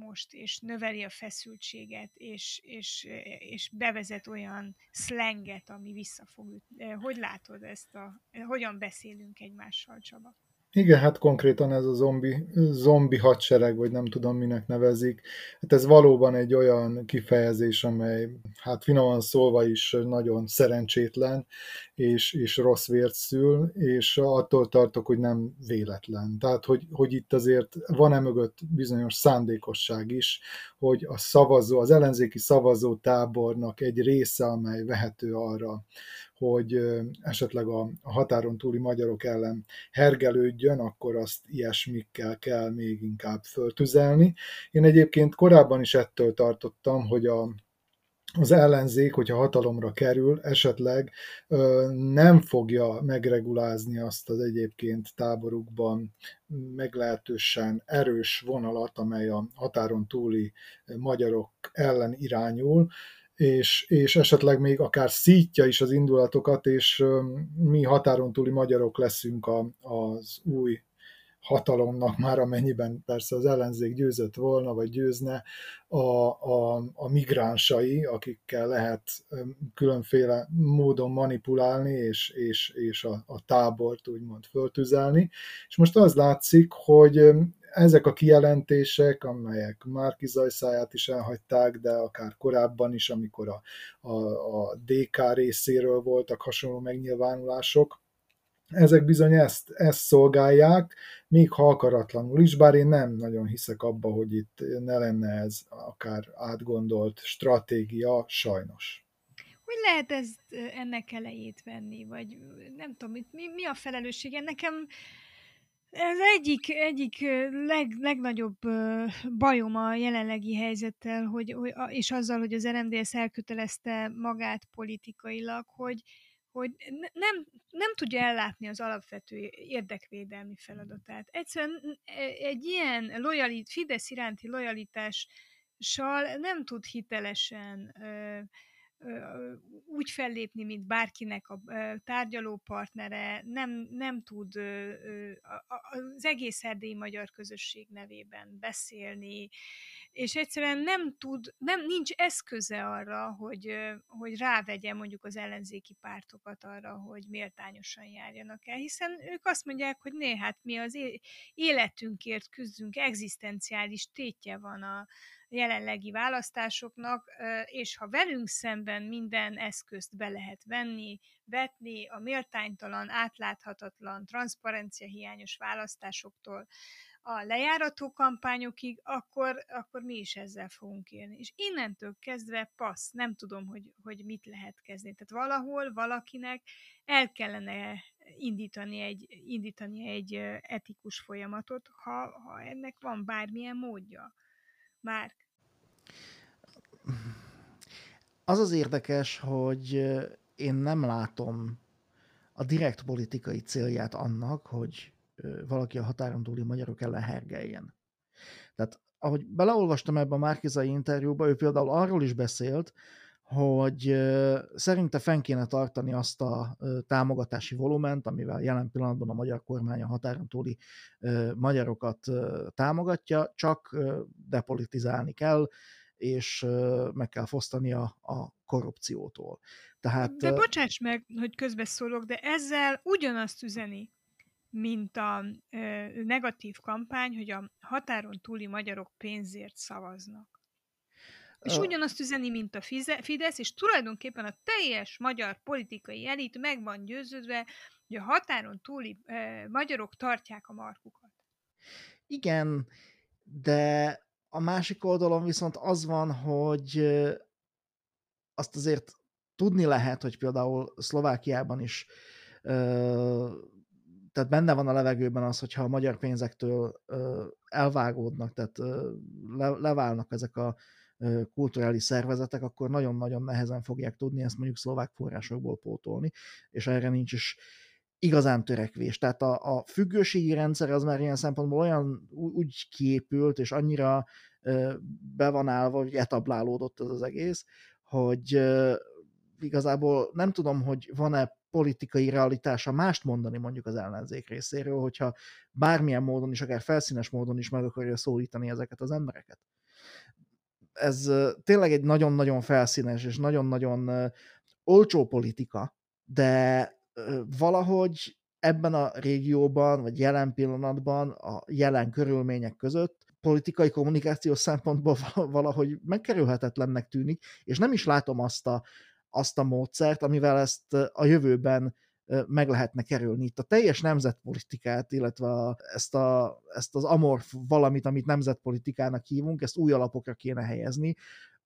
most, és növeli a feszültséget, és, és, és bevezet olyan szlenget, ami vissza ütni. Hogy látod ezt a, hogyan beszélünk egymással, Csaba? Igen, hát konkrétan ez a zombi, zombi hadsereg, vagy nem tudom minek nevezik. Hát ez valóban egy olyan kifejezés, amely hát finoman szólva is nagyon szerencsétlen, és, és rossz vért szül, és attól tartok, hogy nem véletlen. Tehát, hogy, hogy itt azért van-e mögött bizonyos szándékosság is, hogy a szavazó, az ellenzéki szavazó tábornak egy része, amely vehető arra, hogy esetleg a határon túli magyarok ellen hergelődjön, akkor azt ilyesmikkel kell még inkább föltüzelni. Én egyébként korábban is ettől tartottam, hogy a, az ellenzék, hogyha hatalomra kerül, esetleg nem fogja megregulázni azt az egyébként táborukban meglehetősen erős vonalat, amely a határon túli magyarok ellen irányul, és, és esetleg még akár szítja is az indulatokat, és mi határon túli magyarok leszünk a, az új hatalomnak már amennyiben persze az ellenzék győzött volna, vagy győzne, a, a, a migránsai, akikkel lehet különféle módon manipulálni, és, és, és a, a tábort úgymond föltüzelni. És most az látszik, hogy ezek a kijelentések, amelyek Márki Zajszáját is elhagyták, de akár korábban is, amikor a, a, a DK részéről voltak hasonló megnyilvánulások, ezek bizony ezt, ezt szolgálják, még ha akaratlanul is, bár én nem nagyon hiszek abba, hogy itt ne lenne ez akár átgondolt stratégia, sajnos. Hogy lehet ezt ennek elejét venni, vagy nem tudom, mi, mi a felelőssége? Nekem ez egyik, egyik leg, legnagyobb bajom a jelenlegi helyzettel, hogy, és azzal, hogy az RMDS elkötelezte magát politikailag, hogy, hogy nem, nem tudja ellátni az alapvető érdekvédelmi feladatát. Egyszerűen e, egy ilyen lojalit, Fidesz iránti lojalitással nem tud hitelesen úgy fellépni, mint bárkinek a tárgyalópartnere, nem, nem tud az egész erdélyi magyar közösség nevében beszélni, és egyszerűen nem tud, nem, nincs eszköze arra, hogy, hogy rávegye mondjuk az ellenzéki pártokat arra, hogy méltányosan járjanak el, hiszen ők azt mondják, hogy né, hát mi az életünkért küzdünk, egzisztenciális tétje van a, jelenlegi választásoknak, és ha velünk szemben minden eszközt be lehet venni, vetni a méltánytalan, átláthatatlan, transzparencia hiányos választásoktól a lejárató kampányokig, akkor, akkor mi is ezzel fogunk élni. És innentől kezdve passz, nem tudom, hogy, hogy mit lehet kezdeni. Tehát valahol valakinek el kellene indítani egy, indítani egy etikus folyamatot, ha, ha ennek van bármilyen módja. Már. Az az érdekes, hogy én nem látom a direkt politikai célját annak, hogy valaki a határon túli magyarok ellen hergeljen. Tehát ahogy beleolvastam ebbe a Márkizai interjúba, ő például arról is beszélt, hogy szerinte fenn kéne tartani azt a támogatási volument, amivel jelen pillanatban a magyar kormány a határon túli magyarokat támogatja, csak depolitizálni kell, és meg kell fosztani a, a korrupciótól. Tehát, de bocsáss meg, hogy közbeszólok, de ezzel ugyanazt üzeni, mint a ö, negatív kampány, hogy a határon túli magyarok pénzért szavaznak. És ugyanazt üzeni, mint a Fidesz, és tulajdonképpen a teljes magyar politikai elit meg van győződve, hogy a határon túli ö, magyarok tartják a markukat. Igen, de a másik oldalon viszont az van, hogy azt azért tudni lehet, hogy például Szlovákiában is tehát benne van a levegőben az, hogyha a magyar pénzektől elvágódnak, tehát leválnak ezek a kulturális szervezetek, akkor nagyon-nagyon nehezen fogják tudni ezt mondjuk szlovák forrásokból pótolni, és erre nincs is igazán törekvés. Tehát a, a függőségi rendszer az már ilyen szempontból olyan úgy kiépült, és annyira be van állva, hogy etablálódott ez az egész, hogy igazából nem tudom, hogy van-e politikai realitása mást mondani mondjuk az ellenzék részéről, hogyha bármilyen módon is, akár felszínes módon is meg akarja szólítani ezeket az embereket. Ez tényleg egy nagyon-nagyon felszínes és nagyon-nagyon olcsó politika, de valahogy ebben a régióban, vagy jelen pillanatban, a jelen körülmények között politikai kommunikációs szempontból valahogy megkerülhetetlennek tűnik, és nem is látom azt a, azt a módszert, amivel ezt a jövőben meg lehetne kerülni. Itt a teljes nemzetpolitikát, illetve a, ezt, a, ezt az amorf valamit, amit nemzetpolitikának hívunk, ezt új alapokra kéne helyezni,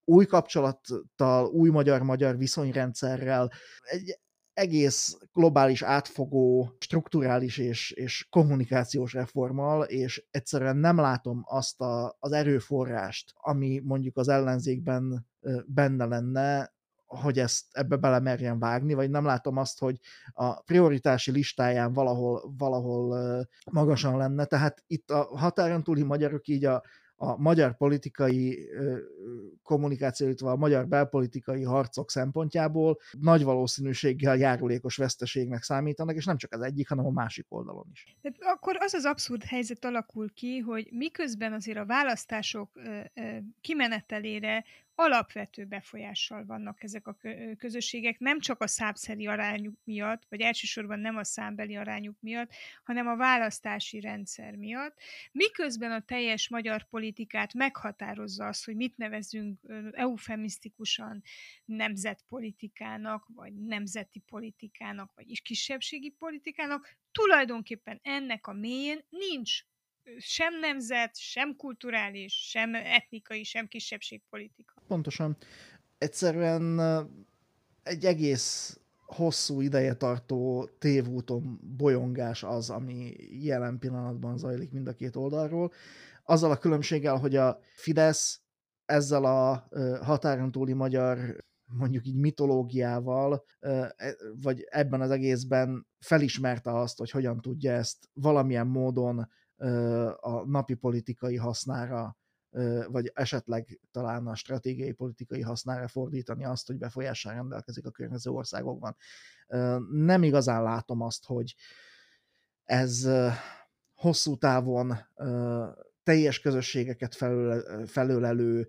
új kapcsolattal, új magyar-magyar viszonyrendszerrel, egy egész globális átfogó, strukturális és, és kommunikációs reformmal, és egyszerűen nem látom azt a, az erőforrást, ami mondjuk az ellenzékben benne lenne, hogy ezt ebbe belemerjen vágni, vagy nem látom azt, hogy a prioritási listáján valahol, valahol magasan lenne. Tehát itt a határon túli magyarok így a, a magyar politikai kommunikáció, illetve a magyar belpolitikai harcok szempontjából nagy valószínűséggel járulékos veszteségnek számítanak, és nem csak az egyik, hanem a másik oldalon is. De akkor az az abszurd helyzet alakul ki, hogy miközben azért a választások kimenetelére alapvető befolyással vannak ezek a közösségek, nem csak a számszeri arányuk miatt, vagy elsősorban nem a számbeli arányuk miatt, hanem a választási rendszer miatt, miközben a teljes magyar politikát meghatározza az, hogy mit nevezünk eufemisztikusan nemzetpolitikának, vagy nemzeti politikának, vagy kisebbségi politikának, tulajdonképpen ennek a mélyén nincs sem nemzet, sem kulturális, sem etnikai, sem kisebbségpolitika. Pontosan. Egyszerűen egy egész hosszú ideje tartó tévúton bolyongás az, ami jelen pillanatban zajlik mind a két oldalról. Azzal a különbséggel, hogy a Fidesz ezzel a határon túli magyar mondjuk így mitológiával, e, vagy ebben az egészben felismerte azt, hogy hogyan tudja ezt valamilyen módon a napi politikai hasznára, vagy esetleg talán a stratégiai politikai hasznára fordítani azt, hogy befolyással rendelkezik a környező országokban. Nem igazán látom azt, hogy ez hosszú távon teljes közösségeket felölelő,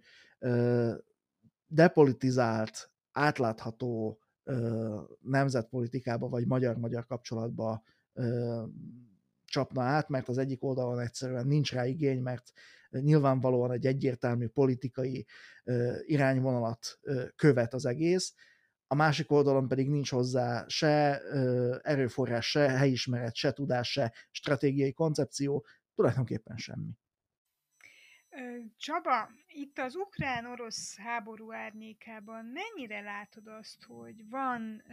depolitizált, átlátható nemzetpolitikába vagy magyar-magyar kapcsolatba csapna át, mert az egyik oldalon egyszerűen nincs rá igény, mert nyilvánvalóan egy egyértelmű politikai irányvonalat követ az egész, a másik oldalon pedig nincs hozzá se erőforrás, se helyismeret, se tudás, se stratégiai koncepció, tulajdonképpen semmi. Csaba, itt az ukrán-orosz háború árnyékában mennyire látod azt, hogy van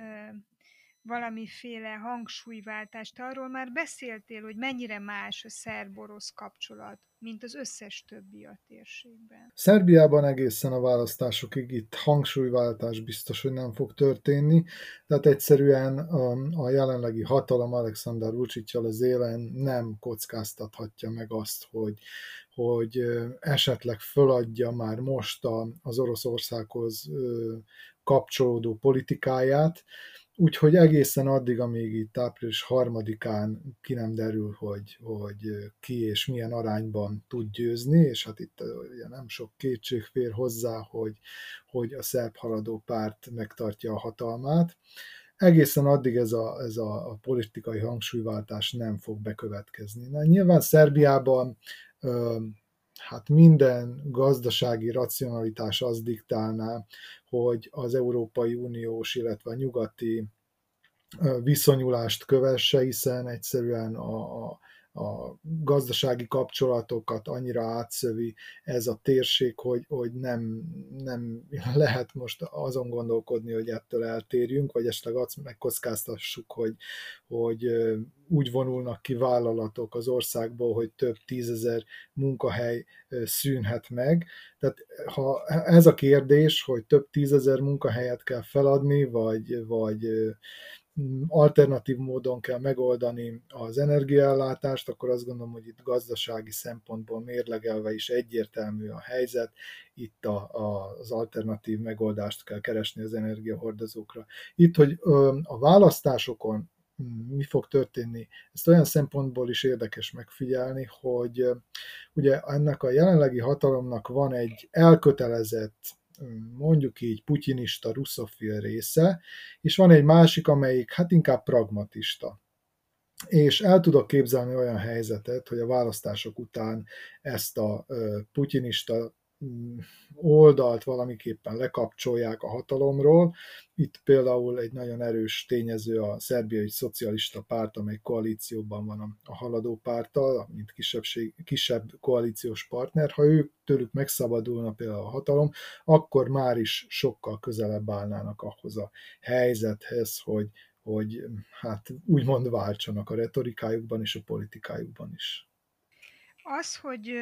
valamiféle hangsúlyváltást. Arról már beszéltél, hogy mennyire más a szerb-orosz kapcsolat, mint az összes többi a térségben. Szerbiában egészen a választásokig itt hangsúlyváltás biztos, hogy nem fog történni, tehát egyszerűen a, a jelenlegi hatalom Alexander Vucicjal az élen nem kockáztathatja meg azt, hogy, hogy esetleg föladja már most az Oroszországhoz kapcsolódó politikáját, Úgyhogy egészen addig, amíg itt április harmadikán ki nem derül, hogy, hogy ki és milyen arányban tud győzni, és hát itt ugye nem sok kétség fér hozzá, hogy, hogy a szerb haladó párt megtartja a hatalmát. Egészen addig ez a, ez a, politikai hangsúlyváltás nem fog bekövetkezni. Na, nyilván Szerbiában hát minden gazdasági racionalitás az diktálná, hogy az Európai Uniós, illetve a nyugati viszonyulást kövesse, hiszen egyszerűen a, a, a gazdasági kapcsolatokat annyira átszövi ez a térség, hogy, hogy nem, nem lehet most azon gondolkodni, hogy ettől eltérjünk, vagy esetleg azt megkockáztassuk, hogy, hogy úgy vonulnak ki vállalatok az országból, hogy több tízezer munkahely szűnhet meg. Tehát ha ez a kérdés, hogy több tízezer munkahelyet kell feladni, vagy, vagy alternatív módon kell megoldani az energiaellátást, akkor azt gondolom, hogy itt gazdasági szempontból mérlegelve is egyértelmű a helyzet, itt a, a, az alternatív megoldást kell keresni az energiahordozókra. Itt, hogy a választásokon mi fog történni, ezt olyan szempontból is érdekes megfigyelni, hogy ugye ennek a jelenlegi hatalomnak van egy elkötelezett mondjuk így putyinista, russzofil része, és van egy másik, amelyik hát inkább pragmatista. És el tudok képzelni olyan helyzetet, hogy a választások után ezt a putyinista oldalt valamiképpen lekapcsolják a hatalomról. Itt például egy nagyon erős tényező a szerbiai szocialista párt, amely koalícióban van a haladó párttal, mint kisebbség, kisebb koalíciós partner. Ha ők tőlük megszabadulna például a hatalom, akkor már is sokkal közelebb állnának ahhoz a helyzethez, hogy, hogy hát úgymond váltsanak a retorikájukban és a politikájukban is. Az, hogy,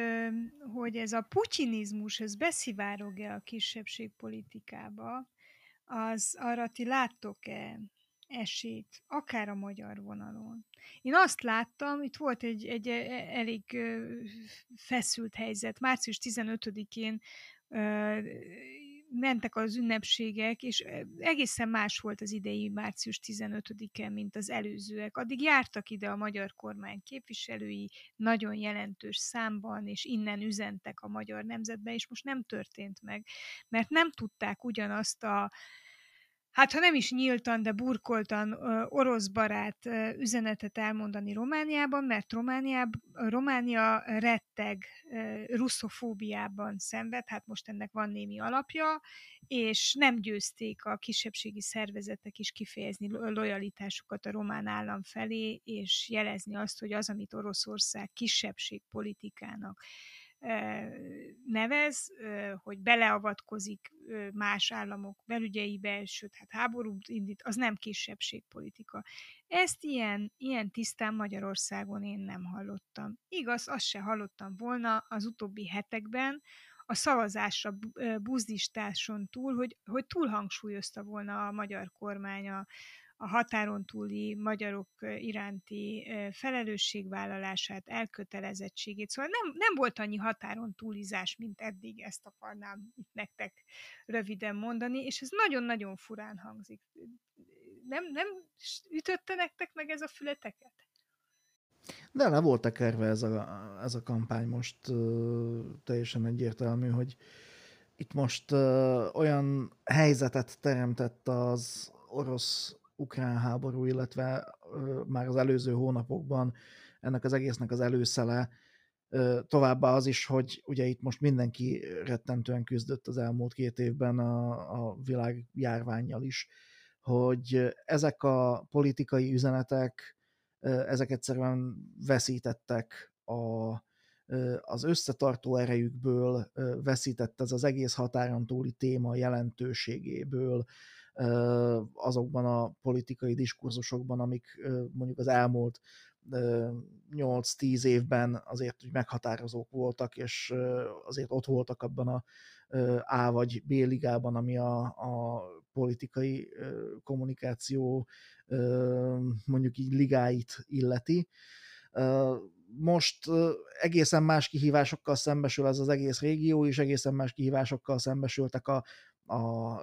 hogy ez a putinizmus, ez beszivárog-e a kisebbségpolitikába, az arra ti láttok-e esélyt, akár a magyar vonalon. Én azt láttam, itt volt egy, egy e, elég feszült helyzet. Március 15-én mentek az ünnepségek, és egészen más volt az idei március 15-e, mint az előzőek. Addig jártak ide a magyar kormány képviselői nagyon jelentős számban, és innen üzentek a magyar nemzetbe, és most nem történt meg, mert nem tudták ugyanazt a hát ha nem is nyíltan, de burkoltan orosz barát üzenetet elmondani Romániában, mert Romániában, Románia retteg russzofóbiában szenved, hát most ennek van némi alapja, és nem győzték a kisebbségi szervezetek is kifejezni lojalitásukat a román állam felé, és jelezni azt, hogy az, amit Oroszország kisebbségpolitikának nevez, hogy beleavatkozik más államok belügyeibe, sőt, hát háborút indít, az nem kisebbségpolitika. Ezt ilyen, ilyen tisztán Magyarországon én nem hallottam. Igaz, azt se hallottam volna az utóbbi hetekben, a szavazásra buzdistáson túl, hogy, hogy túlhangsúlyozta volna a magyar kormány a, a határon túli magyarok iránti felelősségvállalását, elkötelezettségét. Szóval nem, nem volt annyi határon túlizás, mint eddig, ezt akarnám itt nektek röviden mondani, és ez nagyon-nagyon furán hangzik. Nem, nem ütötte nektek meg ez a fületeket? De le volt tekerve ez a, ez a kampány most teljesen egyértelmű, hogy itt most olyan helyzetet teremtett az orosz ukrán háború, illetve már az előző hónapokban ennek az egésznek az előszele, továbbá az is, hogy ugye itt most mindenki rettentően küzdött az elmúlt két évben a, a világ járványjal is, hogy ezek a politikai üzenetek, ezek egyszerűen veszítettek a, az összetartó erejükből veszített ez az egész határon túli téma jelentőségéből, azokban a politikai diskurzusokban, amik mondjuk az elmúlt 8-10 évben azért hogy meghatározók voltak, és azért ott voltak abban a A vagy B ligában, ami a, a politikai kommunikáció mondjuk így ligáit illeti. Most egészen más kihívásokkal szembesül ez az egész régió, és egészen más kihívásokkal szembesültek a, a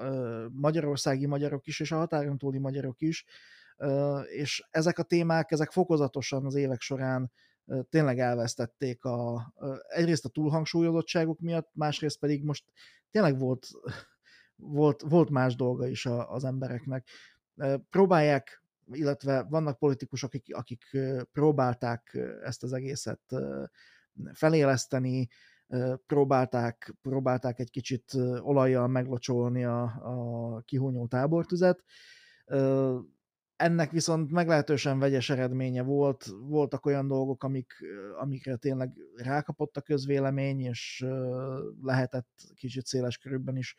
magyarországi magyarok is, és a határon túli magyarok is, és ezek a témák, ezek fokozatosan az évek során tényleg elvesztették a, egyrészt a túlhangsúlyozottságuk miatt, másrészt pedig most tényleg volt, volt, volt más dolga is az embereknek. Próbálják, illetve vannak politikusok, akik, akik próbálták ezt az egészet feléleszteni, próbálták, próbálták egy kicsit olajjal meglocsolni a, a kihúnyó tábortüzet. Ennek viszont meglehetősen vegyes eredménye volt. Voltak olyan dolgok, amik, amikre tényleg rákapott a közvélemény, és lehetett kicsit széles körülben is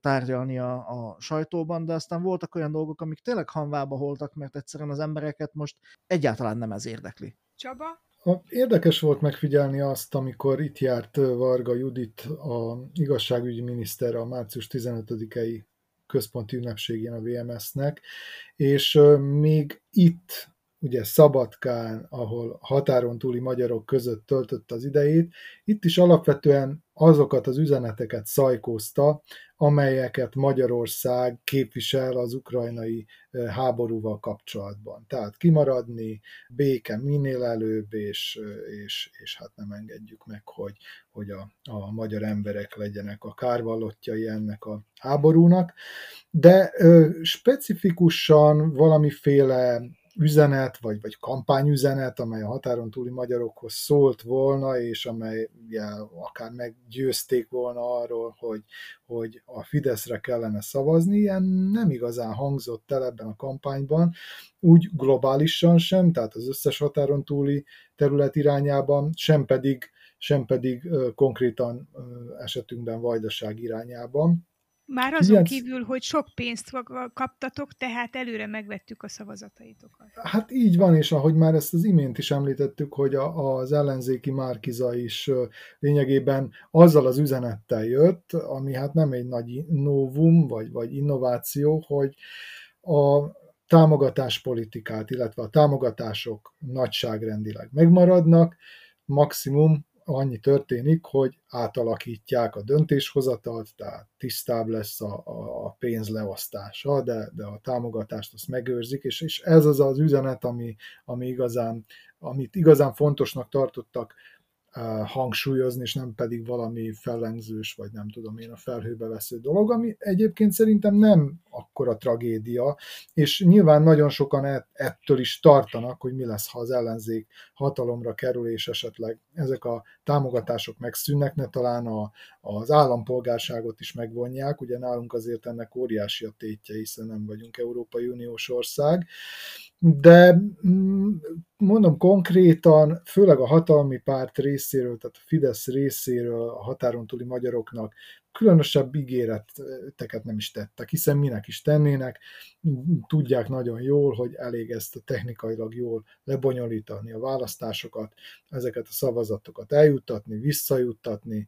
tárgyalni a, a sajtóban, de aztán voltak olyan dolgok, amik tényleg hanvába voltak, mert egyszerűen az embereket most egyáltalán nem ez érdekli. Csaba? Érdekes volt megfigyelni azt, amikor itt járt Varga Judit, a igazságügyi miniszter a március 15-i központi ünnepségén a VMS-nek, és még itt ugye Szabadkán, ahol határon túli magyarok között töltött az idejét, itt is alapvetően azokat az üzeneteket szajkózta, amelyeket Magyarország képvisel az ukrajnai háborúval kapcsolatban. Tehát kimaradni, béke minél előbb, és, és, és hát nem engedjük meg, hogy, hogy a, a magyar emberek legyenek a kárvallottjai ennek a háborúnak. De ö, specifikusan valamiféle üzenet, vagy, vagy kampányüzenet, amely a határon túli magyarokhoz szólt volna, és amely ugye, akár meggyőzték volna arról, hogy, hogy a Fideszre kellene szavazni, ilyen nem igazán hangzott el ebben a kampányban, úgy globálisan sem, tehát az összes határon túli terület irányában, sem pedig, sem pedig konkrétan esetünkben Vajdaság irányában. Már azon Ilyen... kívül, hogy sok pénzt kaptatok, tehát előre megvettük a szavazataitokat. Hát így van, és ahogy már ezt az imént is említettük, hogy a, az ellenzéki Márkiza is lényegében azzal az üzenettel jött, ami hát nem egy nagy novum, vagy, vagy innováció, hogy a támogatáspolitikát, illetve a támogatások nagyságrendileg megmaradnak, maximum annyi történik, hogy átalakítják a döntéshozatalt, tehát tisztább lesz a, a, pénz leosztása, de, de a támogatást azt megőrzik, és, és ez az az üzenet, ami, ami igazán, amit igazán fontosnak tartottak hangsúlyozni, és nem pedig valami fellengzős, vagy nem tudom én, a felhőbe vesző dolog, ami egyébként szerintem nem akkora tragédia, és nyilván nagyon sokan ettől is tartanak, hogy mi lesz, ha az ellenzék hatalomra kerül, és esetleg ezek a támogatások megszűnnek, ne talán a, az állampolgárságot is megvonják, ugye nálunk azért ennek óriási a tétje, hiszen nem vagyunk Európai Uniós ország, de mm, mondom konkrétan, főleg a hatalmi párt részéről, tehát a Fidesz részéről a határon túli magyaroknak különösebb ígéreteket nem is tettek, hiszen minek is tennének, tudják nagyon jól, hogy elég ezt technikailag jól lebonyolítani a választásokat, ezeket a szavazatokat eljuttatni, visszajuttatni,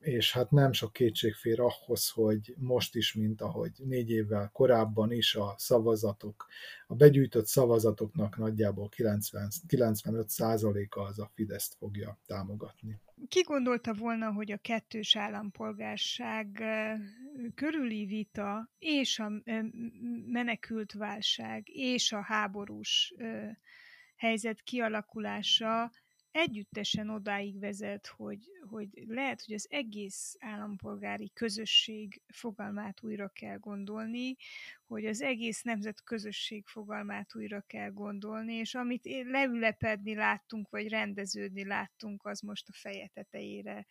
és hát nem sok kétség fér ahhoz, hogy most is, mint ahogy négy évvel korábban is a szavazatok, a begyűjtött szavazatoknak nagyjából 90, 95%-a az a Fideszt fogja támogatni. Ki gondolta volna, hogy a kettős állampolgárság körüli vita és a menekült válság és a háborús helyzet kialakulása együttesen odáig vezet, hogy, hogy lehet, hogy az egész állampolgári közösség fogalmát újra kell gondolni, hogy az egész nemzet közösség fogalmát újra kell gondolni, és amit leülepedni láttunk, vagy rendeződni láttunk, az most a feje tetejére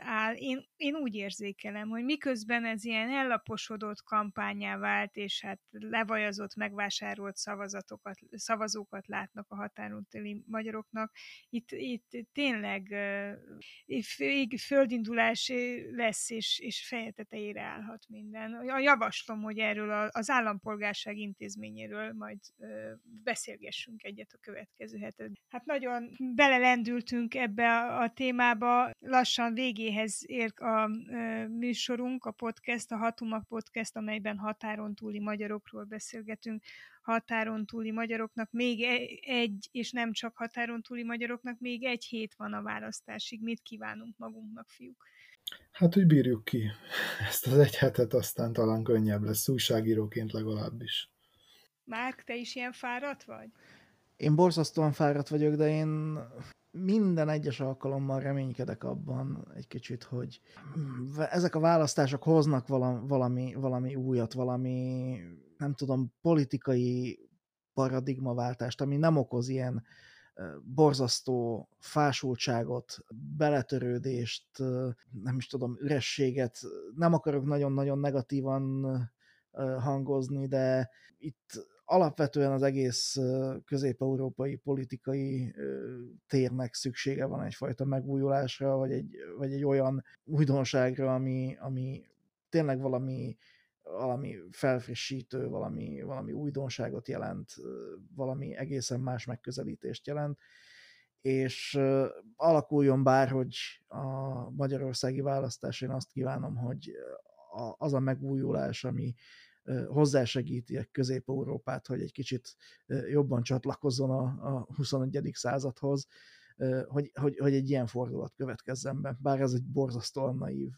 áll. Én, én úgy érzékelem, hogy miközben ez ilyen ellaposodott kampányá vált, és hát levajazott, megvásárolt szavazatokat, szavazókat látnak a határon téli magyaroknak, itt, itt tényleg földindulás lesz, és, és feje tetejére állhat minden. A javaslom, hogy erről az állampolgárság intézményéről majd beszélgessünk egyet a következő hetet. Hát nagyon belelendültünk ebbe a, témába, lassan végéhez ér a műsorunk, a podcast, a Hatuma Podcast, amelyben határon túli magyarokról beszélgetünk. Határon túli magyaroknak még e, egy, és nem csak határon túli magyaroknak, még egy hét van a választásig. Mit kívánunk magunknak, fiúk? Hát, hogy bírjuk ki ezt az egy hetet, aztán talán könnyebb lesz, újságíróként legalábbis. Márk, te is ilyen fáradt vagy? Én borzasztóan fáradt vagyok, de én minden egyes alkalommal reménykedek abban egy kicsit, hogy ezek a választások hoznak valami, valami, újat, valami, nem tudom, politikai paradigmaváltást, ami nem okoz ilyen borzasztó fásultságot, beletörődést, nem is tudom, ürességet. Nem akarok nagyon-nagyon negatívan hangozni, de itt alapvetően az egész közép-európai politikai térnek szüksége van egyfajta megújulásra, vagy egy, vagy egy olyan újdonságra, ami, ami tényleg valami, valami felfrissítő, valami, valami újdonságot jelent, valami egészen más megközelítést jelent, és alakuljon bárhogy a magyarországi választás, én azt kívánom, hogy az a megújulás, ami, hozzásegíti Közép-Európát, hogy egy kicsit jobban csatlakozzon a, a 21. századhoz, hogy, hogy, hogy egy ilyen fordulat következzen be. Bár ez egy borzasztóan naív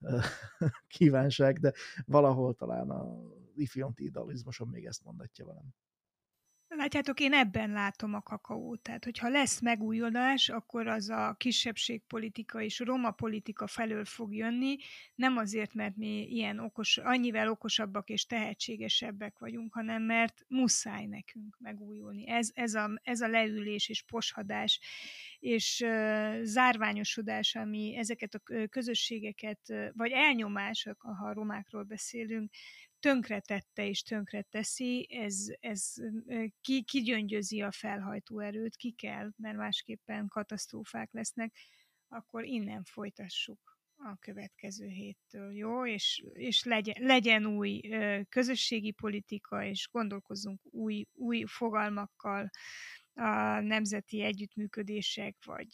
kívánság, de valahol talán a ifjonti idealizmusom még ezt mondatja velem. Látjátok, én ebben látom a kakaót. Tehát, hogyha lesz megújulás, akkor az a kisebbségpolitika és roma politika felől fog jönni, nem azért, mert mi ilyen okos, annyivel okosabbak és tehetségesebbek vagyunk, hanem mert muszáj nekünk megújulni. Ez, ez, a, ez a leülés és poshadás és zárványosodás, ami ezeket a közösségeket, vagy elnyomás, ha a romákról beszélünk, tönkretette és tönkreteszi, ez, ez ki, kigyöngyözi a felhajtó erőt, ki kell, mert másképpen katasztrófák lesznek, akkor innen folytassuk a következő héttől, jó? És, és legyen, legyen új közösségi politika, és gondolkozzunk új, új fogalmakkal, a nemzeti együttműködések vagy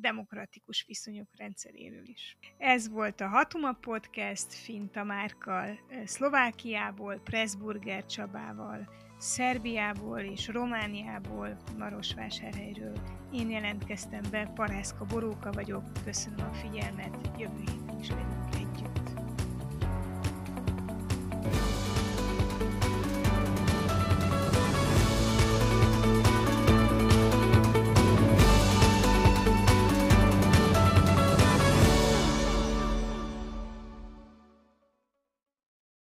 demokratikus viszonyok rendszeréről is. Ez volt a Hatuma Podcast Finta Márkkal, Szlovákiából, Pressburger Csabával, Szerbiából és Romániából, Marosvásárhelyről. Én jelentkeztem be, Parászka Boróka vagyok, köszönöm a figyelmet, jövő héten is velünk